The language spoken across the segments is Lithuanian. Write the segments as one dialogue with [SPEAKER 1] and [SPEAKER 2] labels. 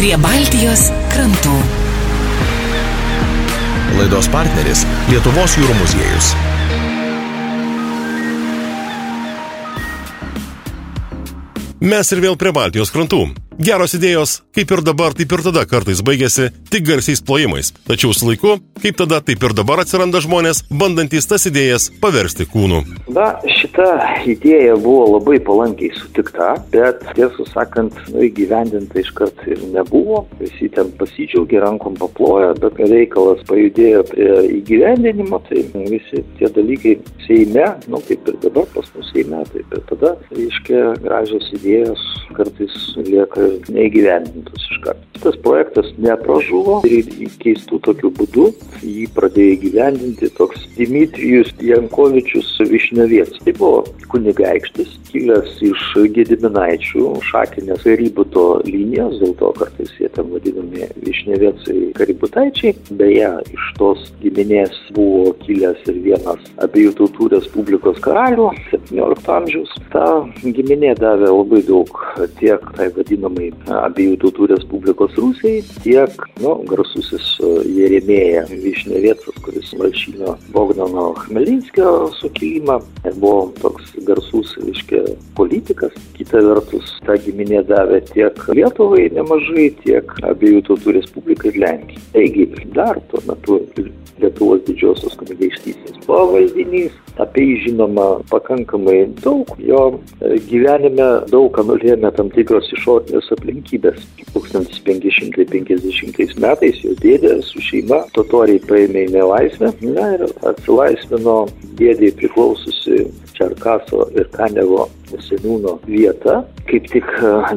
[SPEAKER 1] prie Baltijos krantų.
[SPEAKER 2] Laidos partneris - Lietuvos jūrų muziejus. Mes ir vėl prie Baltijos krantų. Geros idėjos, kaip ir dabar, taip ir tada kartais baigėsi tik garsiais plojimais. Tačiau su laiku, kaip tada, taip ir dabar atsiranda žmonės, bandantys tas idėjas paversti kūnu.
[SPEAKER 3] Na, šita idėja buvo labai palankiai sutikta, bet tiesą sakant, nu, įgyvendinta iškart ir nebuvo. Visi ten pasidžiaugė, rankom paplojo, bet reikalas pajudėjo prie įgyvendinimo, tai visi tie dalykai Seime, nu, kaip ir dabar pas mus Seime, taip ir tada, reiškia, gražios idėjos kartais lieka neįgyvendintos iš karto. Tas projektas nepražuvo ir keistų tokiu būdu jį pradėjo įgyvendinti toks Dimitrijus Jankovičius Višniovėts. Tai buvo kunigaikštis, kilęs iš Gediminaičių šakinės Kaributo linijos, dėl to kartais jie ten vadinami Višniovėtsai Kaributaičiai. Beje, iš tos giminės buvo kilęs ir vienas abiejų tautų Respublikos karalių 17 amžiaus. Ta giminė davė labai daug tiek tai vadinamai abiejų tautų Respublikos Rusijai, tiek nu, garsusis Jeremėja Višnevėcas, kuris malšino Bogdano Khmelinskio sukilimą, buvo toks garsus, reiškia, politikas. Kita vertus, ta giminė davė tiek Lietuvai nemažai, tiek abiejų tautų Respublikai ir Lenkijai. Taigi, dar tuo metu Lietuvos didžiosios kunigaikštystės pavaldinys, apie jį žinoma pakankamai daug, jo gyvenime daug ką nulėmė tam tikros išorinės aplinkybės. 1550 metais jo dėdė su šeima totoriai paėmė į nelaisvę na, ir atsilaisvino dėdėjai priklaususi Čerkaso ir Kanevo seniūno vieta. Kaip tik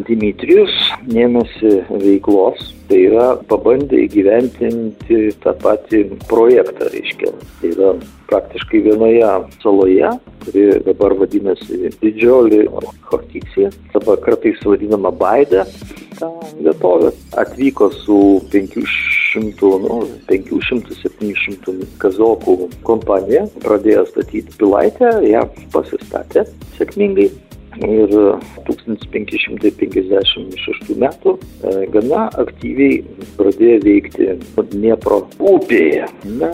[SPEAKER 3] Dimitrijus ėmėsi veiklos, tai yra pabandė įgyventinti tą patį projektą, reiškia. Tai yra praktiškai vienoje saloje, kuri dabar vadinasi Didžiolį Horticija, dabar kartais vadinama Baidė, ta vietovė, atvyko su 500, nu, 500-700 kazokų kompanija, pradėjo statyti pilaitę, ją pasistatė sėkmingai. Ir 1556 metų gana aktyviai pradėjo veikti Dniepro upėje. Na,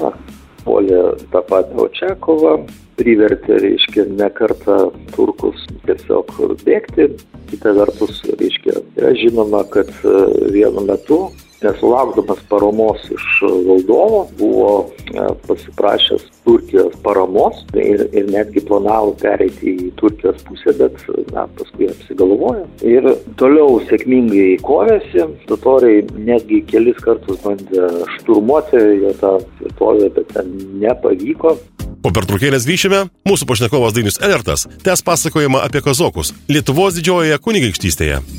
[SPEAKER 3] puolė tą patį Očiakovą, privertė, reiškia, ne kartą turkus tiesiog bėgti. Kita vertus, reiškia, yra žinoma, kad vienu metu nesulaukdamas paramos iš valdovo, buvo pasiprašęs Turkijos paramos ir, ir netgi planavo pereiti į Turkijos pusę, bet na, paskui apsigalvojo. Ir toliau sėkmingai kovėsi, totoriai netgi kelis kartus bandė šturmuoti jo tą vietovę, bet ten nepavyko.
[SPEAKER 2] Po pertraukėlės grįšime, mūsų pašnekovas Dainis Elertas tęs pasakojimą apie kazokus Lietuvos didžiojoje kunigaikštystėje.